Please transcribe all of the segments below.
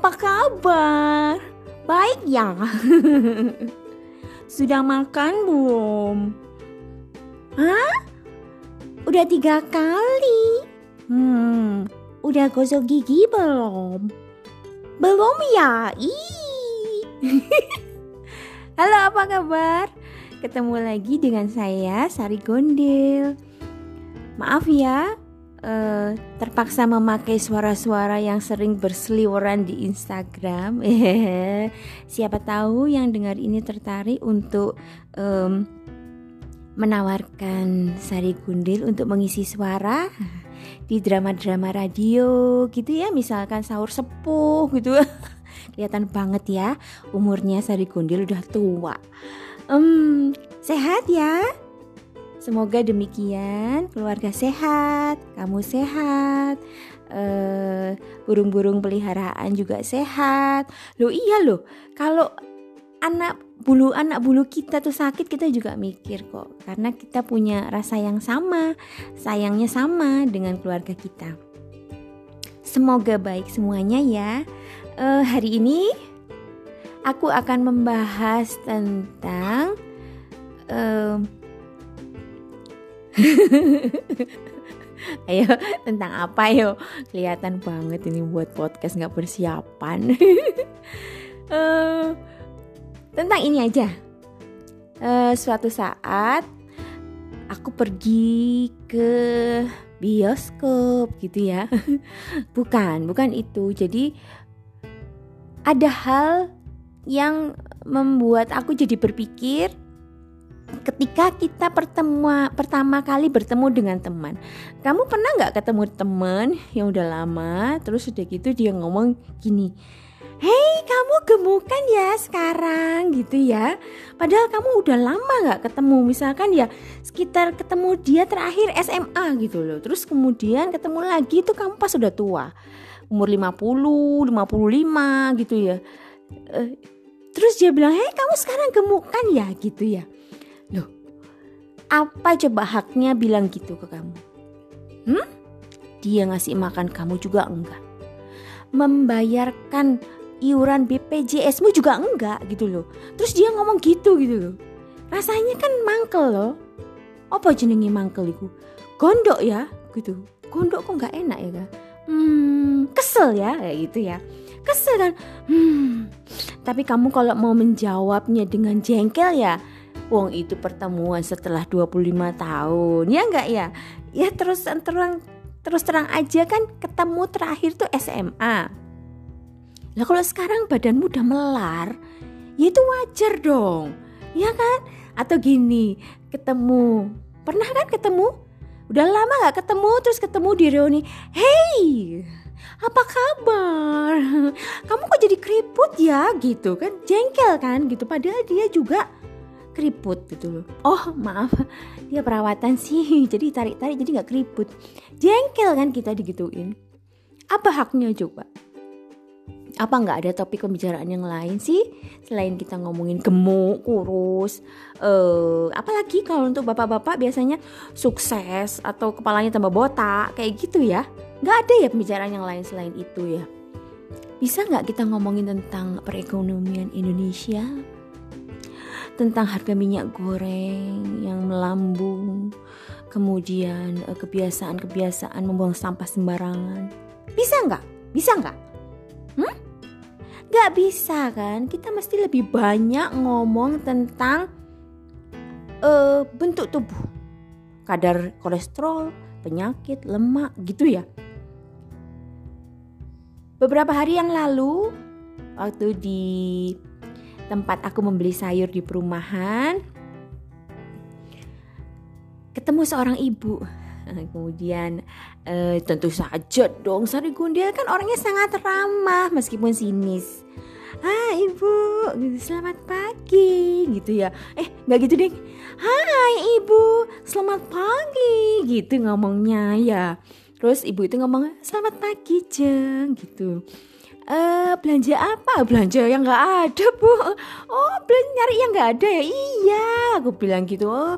Apa kabar? Baik ya? Sudah makan belum? Hah? Udah tiga kali? Hmm, udah gosok gigi belum? Belum ya? Ih. Halo, apa kabar? Ketemu lagi dengan saya Sari Gondel. Maaf ya, uh, terpaksa memakai suara-suara yang sering berseliweran di Instagram. Siapa tahu yang dengar ini tertarik untuk um, menawarkan Sari Gundil untuk mengisi suara di drama-drama radio gitu ya, misalkan sahur sepuh gitu. Kelihatan banget ya, umurnya Sari Gundil udah tua. Um, sehat ya? Semoga demikian, keluarga sehat, kamu sehat, eh, burung-burung peliharaan juga sehat. Loh iya loh, kalau anak bulu anak bulu kita tuh sakit kita juga mikir kok, karena kita punya rasa yang sama, sayangnya sama dengan keluarga kita. Semoga baik semuanya ya. Uh, hari ini aku akan membahas tentang uh, Ayo tentang apa yo? Kelihatan banget ini buat podcast nggak persiapan. uh, tentang ini aja. Uh, suatu saat aku pergi ke bioskop gitu ya. bukan, bukan itu. Jadi ada hal yang membuat aku jadi berpikir ketika kita pertemu pertama kali bertemu dengan teman. Kamu pernah nggak ketemu teman yang udah lama terus udah gitu dia ngomong gini Hei kamu gemukan ya sekarang gitu ya. Padahal kamu udah lama gak ketemu. Misalkan ya sekitar ketemu dia terakhir SMA gitu loh. Terus kemudian ketemu lagi itu kamu pas udah tua. Umur 50, 55 gitu ya. Eh, Terus dia bilang Hei kamu sekarang gemukan ya? gitu ya apa coba haknya bilang gitu ke kamu? Hmm? Dia ngasih makan kamu juga enggak. Membayarkan iuran BPJSmu juga enggak gitu loh. Terus dia ngomong gitu gitu loh. Rasanya kan mangkel loh. Apa jenenge mangkel itu? Gondok ya gitu. Gondok kok nggak enak ya kan? Hmm, kesel ya kayak gitu ya. Kesel kan. Hmm. Tapi kamu kalau mau menjawabnya dengan jengkel ya Wong itu pertemuan setelah 25 tahun. Ya enggak ya? Ya terus terang terus terang aja kan ketemu terakhir tuh SMA. Lah kalau sekarang badanmu udah melar, ya itu wajar dong. Ya kan? Atau gini, ketemu. Pernah kan ketemu? Udah lama gak ketemu terus ketemu di reuni. Hey, apa kabar? Kamu kok jadi keriput ya gitu kan? Jengkel kan gitu. Padahal dia juga keriput gitu loh. Oh maaf, dia perawatan sih, jadi tarik-tarik jadi nggak keriput. Jengkel kan kita digituin. Apa haknya coba? Apa nggak ada topik pembicaraan yang lain sih selain kita ngomongin gemuk, kurus, uh, apalagi kalau untuk bapak-bapak biasanya sukses atau kepalanya tambah botak kayak gitu ya? Nggak ada ya pembicaraan yang lain selain itu ya? Bisa nggak kita ngomongin tentang perekonomian Indonesia? Tentang harga minyak goreng yang melambung, kemudian eh, kebiasaan-kebiasaan membuang sampah sembarangan. Bisa nggak? Bisa nggak? Hmm? Gak bisa kan? Kita mesti lebih banyak ngomong tentang uh, bentuk tubuh, kadar kolesterol, penyakit, lemak, gitu ya. Beberapa hari yang lalu, waktu di tempat aku membeli sayur di perumahan. Ketemu seorang ibu. Kemudian eh, tentu saja dong Sari Gundil kan orangnya sangat ramah meskipun sinis. Ah ibu selamat pagi gitu ya. Eh nggak gitu deh hai ibu selamat pagi gitu ngomongnya ya. Terus ibu itu ngomong selamat pagi jeng gitu Uh, belanja apa? Belanja yang nggak ada bu. Oh belanja nyari yang nggak ada ya? Iya, aku bilang gitu. Oh,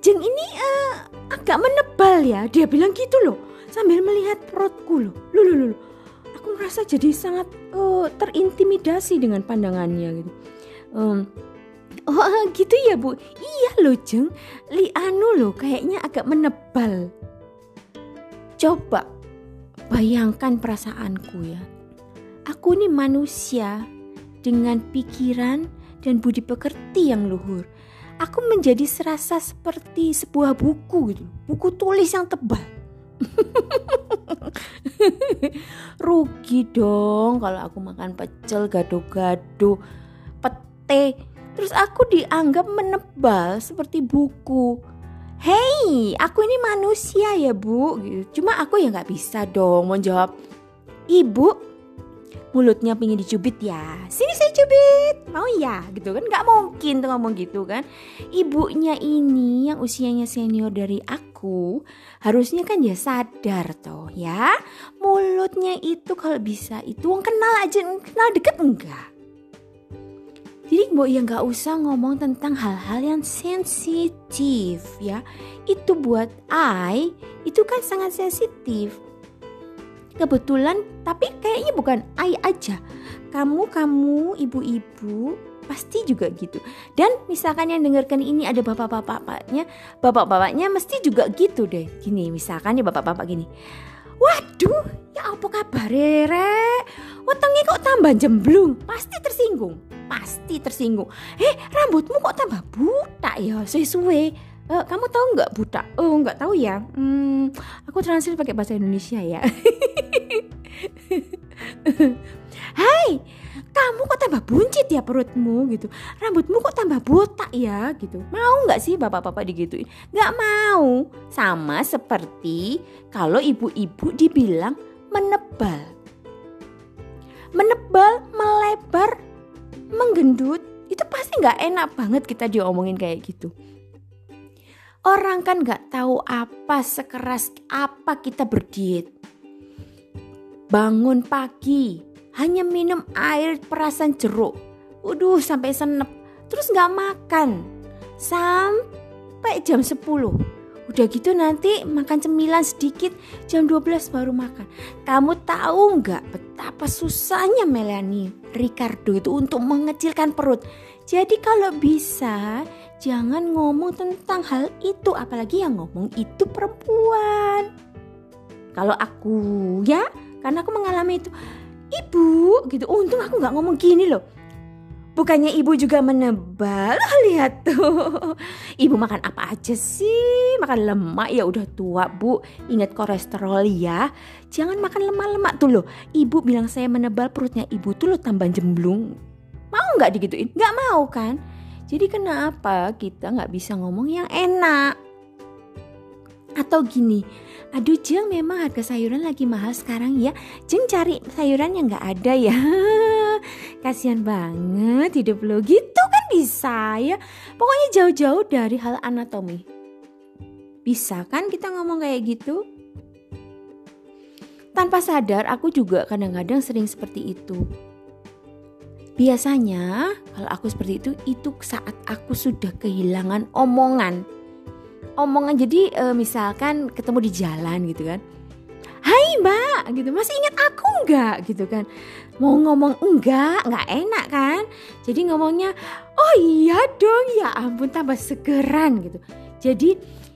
jeng ini uh, agak menebal ya. Dia bilang gitu loh, sambil melihat perutku loh. Loh, loh. Aku merasa jadi sangat uh, terintimidasi dengan pandangannya gitu. Um, oh gitu ya bu, iya loh jeng, li anu loh kayaknya agak menebal. Coba bayangkan perasaanku ya. Aku ini manusia dengan pikiran dan budi pekerti yang luhur. Aku menjadi serasa seperti sebuah buku gitu, buku tulis yang tebal. Rugi dong kalau aku makan pecel gado-gado, pete, terus aku dianggap menebal seperti buku. Hei, aku ini manusia ya bu, gitu. Cuma aku ya nggak bisa dong menjawab, ibu mulutnya pingin dicubit ya. Sini saya cubit. Mau ya gitu kan? Nggak mungkin tuh ngomong gitu kan. Ibunya ini yang usianya senior dari aku harusnya kan dia sadar toh ya. Mulutnya itu kalau bisa itu wong kenal aja kenal deket enggak. Jadi mbok ya nggak usah ngomong tentang hal-hal yang sensitif ya. Itu buat I itu kan sangat sensitif kebetulan tapi kayaknya bukan ai aja. Kamu kamu ibu-ibu pasti juga gitu. Dan misalkan yang dengarkan ini ada bapak-bapaknya bapak-bapaknya mesti juga gitu deh. Gini misalkan ya bapak-bapak gini. Waduh ya apa kabar rek? Kok tambah jemblung? Pasti tersinggung. Pasti tersinggung. Eh rambutmu kok tambah buta ya? Suwe-suwe Uh, kamu tahu nggak buta? Oh nggak tahu ya. Hmm, aku translate pakai bahasa Indonesia ya. Hai, kamu kok tambah buncit ya perutmu gitu. Rambutmu kok tambah botak ya gitu. Mau nggak sih bapak-bapak digituin? Nggak mau. Sama seperti kalau ibu-ibu dibilang menebal. Menebal, melebar, menggendut, itu pasti nggak enak banget kita diomongin kayak gitu. Orang kan gak tahu apa sekeras apa kita berdiet. Bangun pagi, hanya minum air perasan jeruk. Waduh sampai senep. Terus gak makan. Sampai jam 10. Udah gitu nanti makan cemilan sedikit jam 12 baru makan. Kamu tahu nggak betapa susahnya Melanie Ricardo itu untuk mengecilkan perut. Jadi kalau bisa jangan ngomong tentang hal itu apalagi yang ngomong itu perempuan. Kalau aku ya karena aku mengalami itu. Ibu gitu. Untung aku nggak ngomong gini loh. Bukannya ibu juga menebal? Lihat tuh. Ibu makan apa aja sih? Makan lemak? Ya udah tua bu. Ingat kolesterol ya. Jangan makan lemak-lemak tuh loh. Ibu bilang saya menebal perutnya ibu tuh lo tambah jemblung mau nggak digituin nggak mau kan jadi kenapa kita nggak bisa ngomong yang enak? Atau gini, aduh Jeng memang harga sayuran lagi mahal sekarang ya. Jeng cari sayuran yang nggak ada ya. Kasihan banget hidup lo gitu kan bisa ya. Pokoknya jauh-jauh dari hal anatomi. Bisa kan kita ngomong kayak gitu? Tanpa sadar aku juga kadang-kadang sering seperti itu. Biasanya kalau aku seperti itu itu saat aku sudah kehilangan omongan. Omongan jadi e, misalkan ketemu di jalan gitu kan. Hai mbak gitu masih ingat aku nggak? gitu kan. Mau ngomong enggak? Nggak enak kan? Jadi ngomongnya oh iya dong ya ampun tambah segeran gitu. Jadi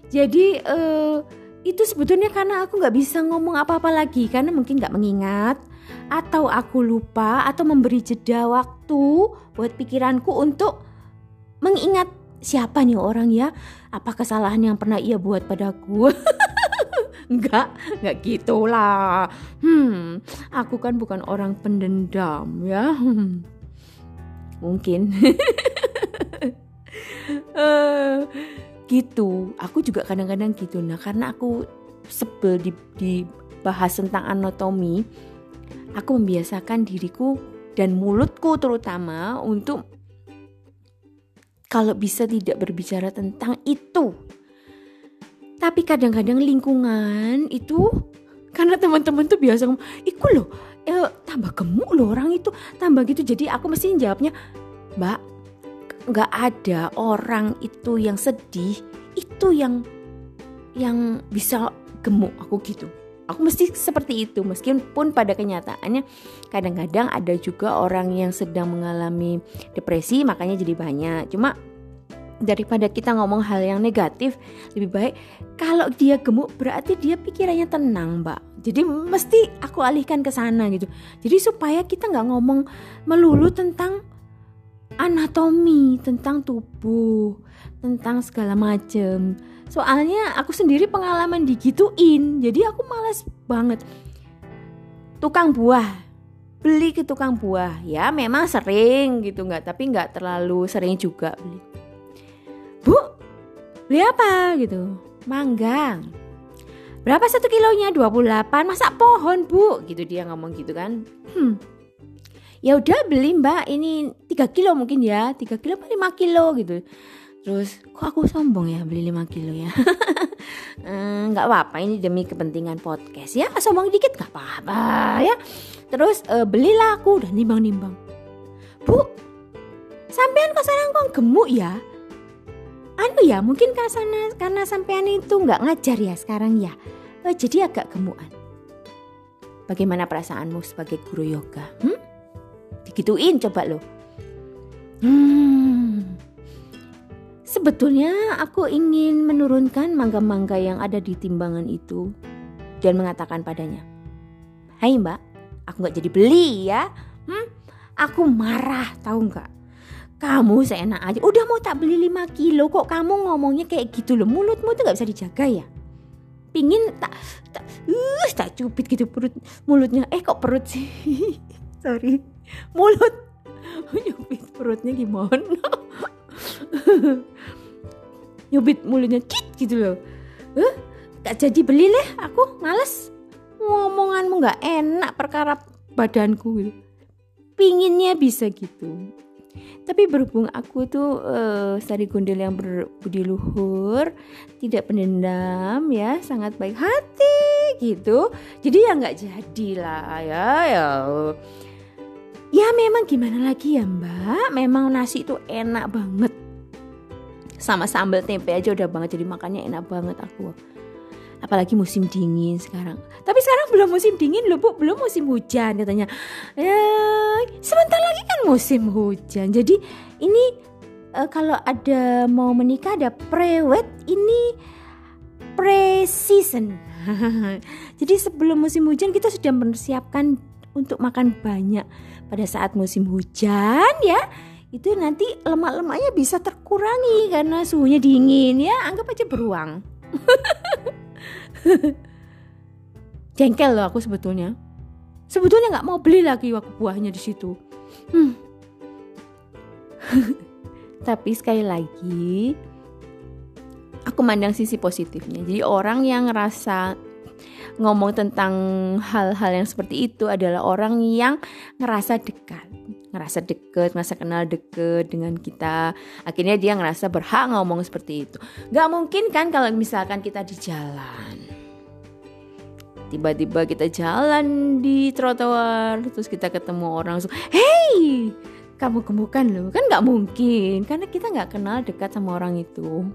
jadi uh, itu sebetulnya karena aku nggak bisa ngomong apa-apa lagi karena mungkin nggak mengingat atau aku lupa atau memberi jeda waktu buat pikiranku untuk mengingat siapa nih orang ya apa kesalahan yang pernah ia buat padaku Enggak, enggak gitulah. Hmm, aku kan bukan orang pendendam ya. Hmm. Mungkin. uh, gitu. Aku juga kadang-kadang gitu. Nah, karena aku sebel di, dibahas tentang anatomi, aku membiasakan diriku dan mulutku terutama untuk kalau bisa tidak berbicara tentang itu. Tapi kadang-kadang lingkungan itu karena teman-teman tuh biasa ngomong, "Iku loh, eh, tambah gemuk loh orang itu, tambah gitu." Jadi aku mesti jawabnya, "Mbak, nggak ada orang itu yang sedih, itu yang yang bisa gemuk." Aku gitu. aku mesti seperti itu meskipun pada kenyataannya kadang-kadang ada juga orang yang sedang mengalami depresi makanya jadi banyak cuma daripada kita ngomong hal yang negatif lebih baik kalau dia gemuk berarti dia pikirannya tenang mbak jadi mesti aku alihkan ke sana gitu jadi supaya kita nggak ngomong melulu tentang anatomi tentang tubuh tentang segala macem soalnya aku sendiri pengalaman digituin jadi aku males banget tukang buah beli ke tukang buah ya memang sering gitu nggak tapi nggak terlalu sering juga beli Bu, beli apa gitu? Manggang. Berapa satu kilonya? 28. Masa pohon, Bu? Gitu dia ngomong gitu kan. Hmm. Ya udah beli mbak. Ini 3 kilo mungkin ya. 3 kilo apa 5 kilo gitu. Terus kok aku sombong ya beli 5 kilo ya? Hmm, Gak apa-apa. Ini demi kepentingan podcast ya. Sombong dikit gak apa-apa ya. Terus uh, belilah aku. Udah nimbang-nimbang. Bu Sampean kok sekarang kok gemuk ya? Anu ya mungkin karena karena sampean itu nggak ngajar ya sekarang ya. Oh, jadi agak gemukan. Bagaimana perasaanmu sebagai guru yoga? Hmm? Digituin coba lo hmm. sebetulnya aku ingin menurunkan mangga-mangga yang ada di timbangan itu dan mengatakan padanya Hai mbak aku nggak jadi beli ya. Hmm? aku marah tahu nggak? Kamu seenak aja. Udah mau tak beli 5 kilo kok kamu ngomongnya kayak gitu loh? Mulutmu tuh gak bisa dijaga ya? Pingin tak tak uh, tak cupit gitu perut mulutnya. Eh kok perut sih sorry. Mulut. Nyupit perutnya gimana? Nyupit mulutnya kit gitu loh. Uh, gak jadi beli leh aku males. Ngomonganmu gak enak perkara badanku gitu. Pinginnya bisa gitu. Tapi berhubung aku tuh uh, sari gundel yang berbudi luhur, tidak pendendam ya, sangat baik hati gitu. Jadi ya nggak jadi lah ya ya. Memang gimana lagi ya mbak, memang nasi itu enak banget. Sama sambal tempe aja udah banget jadi makannya enak banget aku apalagi musim dingin sekarang. Tapi sekarang belum musim dingin loh bu, belum musim hujan katanya. Ya, sebentar lagi kan musim hujan. Jadi ini uh, kalau ada mau menikah ada pre-wed ini pre-season. Jadi sebelum musim hujan kita sudah mempersiapkan untuk makan banyak. Pada saat musim hujan ya itu nanti lemak-lemaknya bisa terkurangi karena suhunya dingin ya. Anggap aja beruang. Jengkel loh aku sebetulnya. Sebetulnya nggak mau beli lagi waktu buahnya di situ. Hmm. tapi sekali lagi aku mandang sisi positifnya. Jadi orang yang ngerasa ngomong tentang hal-hal yang seperti itu adalah orang yang ngerasa dekat ngerasa deket, ngerasa kenal deket dengan kita. Akhirnya dia ngerasa berhak ngomong seperti itu. Gak mungkin kan kalau misalkan kita di jalan tiba-tiba kita jalan di trotoar terus kita ketemu orang langsung hey kamu gemukan loh kan nggak mungkin karena kita nggak kenal dekat sama orang itu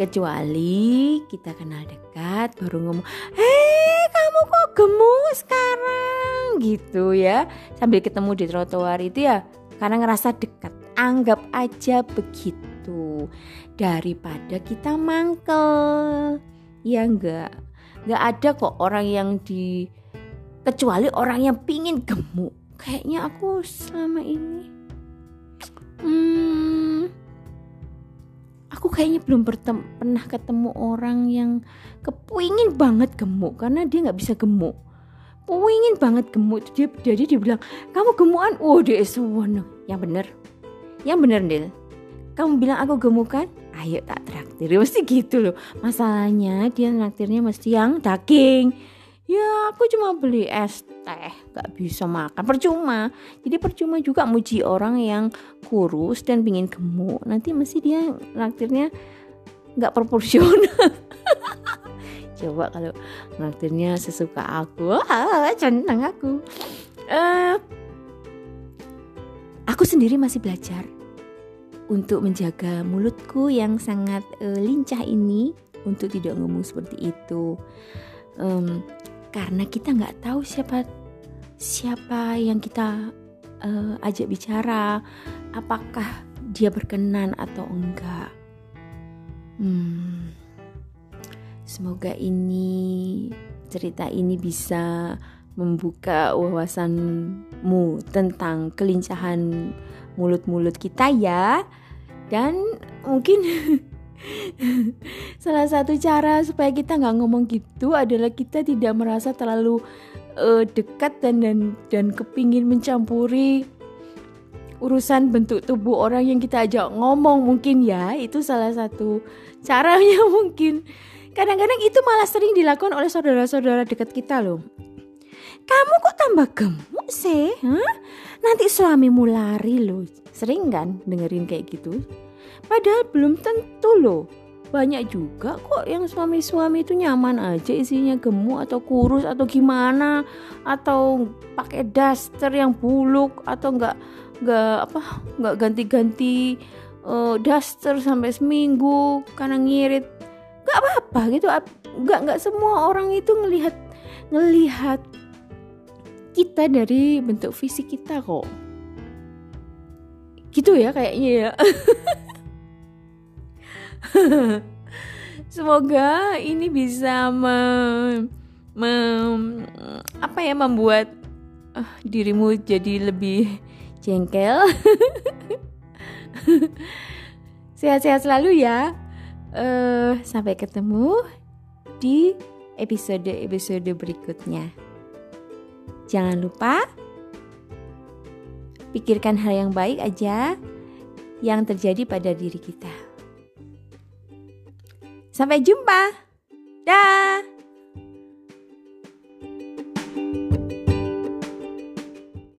kecuali kita kenal dekat baru ngomong hei kamu kok gemuk sekarang? Gitu ya. Sambil ketemu di trotoar itu ya karena ngerasa dekat. Anggap aja begitu. Daripada kita mangkel. Ya enggak nggak ada kok orang yang di kecuali orang yang pingin gemuk. Kayaknya aku selama ini hmm, aku kayaknya belum pernah ketemu orang yang kepingin banget gemuk karena dia nggak bisa gemuk. Pingin banget gemuk dia jadi dia bilang kamu gemukan? Oh dia suwono yang bener yang bener Nil kamu bilang aku gemuk kan ayo tak traktir mesti gitu loh. Masalahnya dia traktirnya mesti yang daging ya aku cuma beli es teh gak bisa makan. Percuma. Jadi percuma juga muji orang yang kurus dan pingin gemuk. Nanti mesti dia traktirnya nggak proporsional. Coba kalau traktirnya sesuka aku. Centang aku. Uh, aku sendiri masih belajar untuk menjaga mulutku yang sangat uh, lincah ini untuk tidak ngomong seperti itu. um, karena kita nggak tahu siapa siapa yang kita uh, ajak bicara apakah dia berkenan atau enggak. Hmm, semoga ini cerita ini bisa membuka wawasanmu tentang kelincahan mulut-mulut kita ya. Dan mungkin salah satu cara supaya kita nggak ngomong gitu adalah kita tidak merasa terlalu uh, dekat dan dan dan kepingin mencampuri urusan bentuk tubuh orang yang kita ajak ngomong mungkin ya. Itu salah satu caranya mungkin. Kadang-kadang itu malah sering dilakukan oleh saudara-saudara dekat kita loh. Kamu kok tambah gemuk sih huh? nanti suamimu lari loh. Sering kan dengerin kayak gitu padahal belum tentu loh. Banyak juga kok yang suami-suami itu nyaman aja isinya gemuk atau kurus atau gimana atau pakai daster yang buluk atau enggak enggak apa enggak ganti-ganti uh, daster sampai seminggu karena ngirit. Enggak apa-apa gitu. Enggak enggak semua orang itu ngelihat ngelihat kita dari bentuk fisik kita kok. Gitu ya kayaknya ya Semoga ini bisa me, me, apa ya membuat uh, dirimu jadi lebih jengkel. Sehat-sehat selalu ya. Uh, sampai ketemu di episode-episode berikutnya. Jangan lupa pikirkan hal yang baik aja yang terjadi pada diri kita. Sampai jumpa. Dah.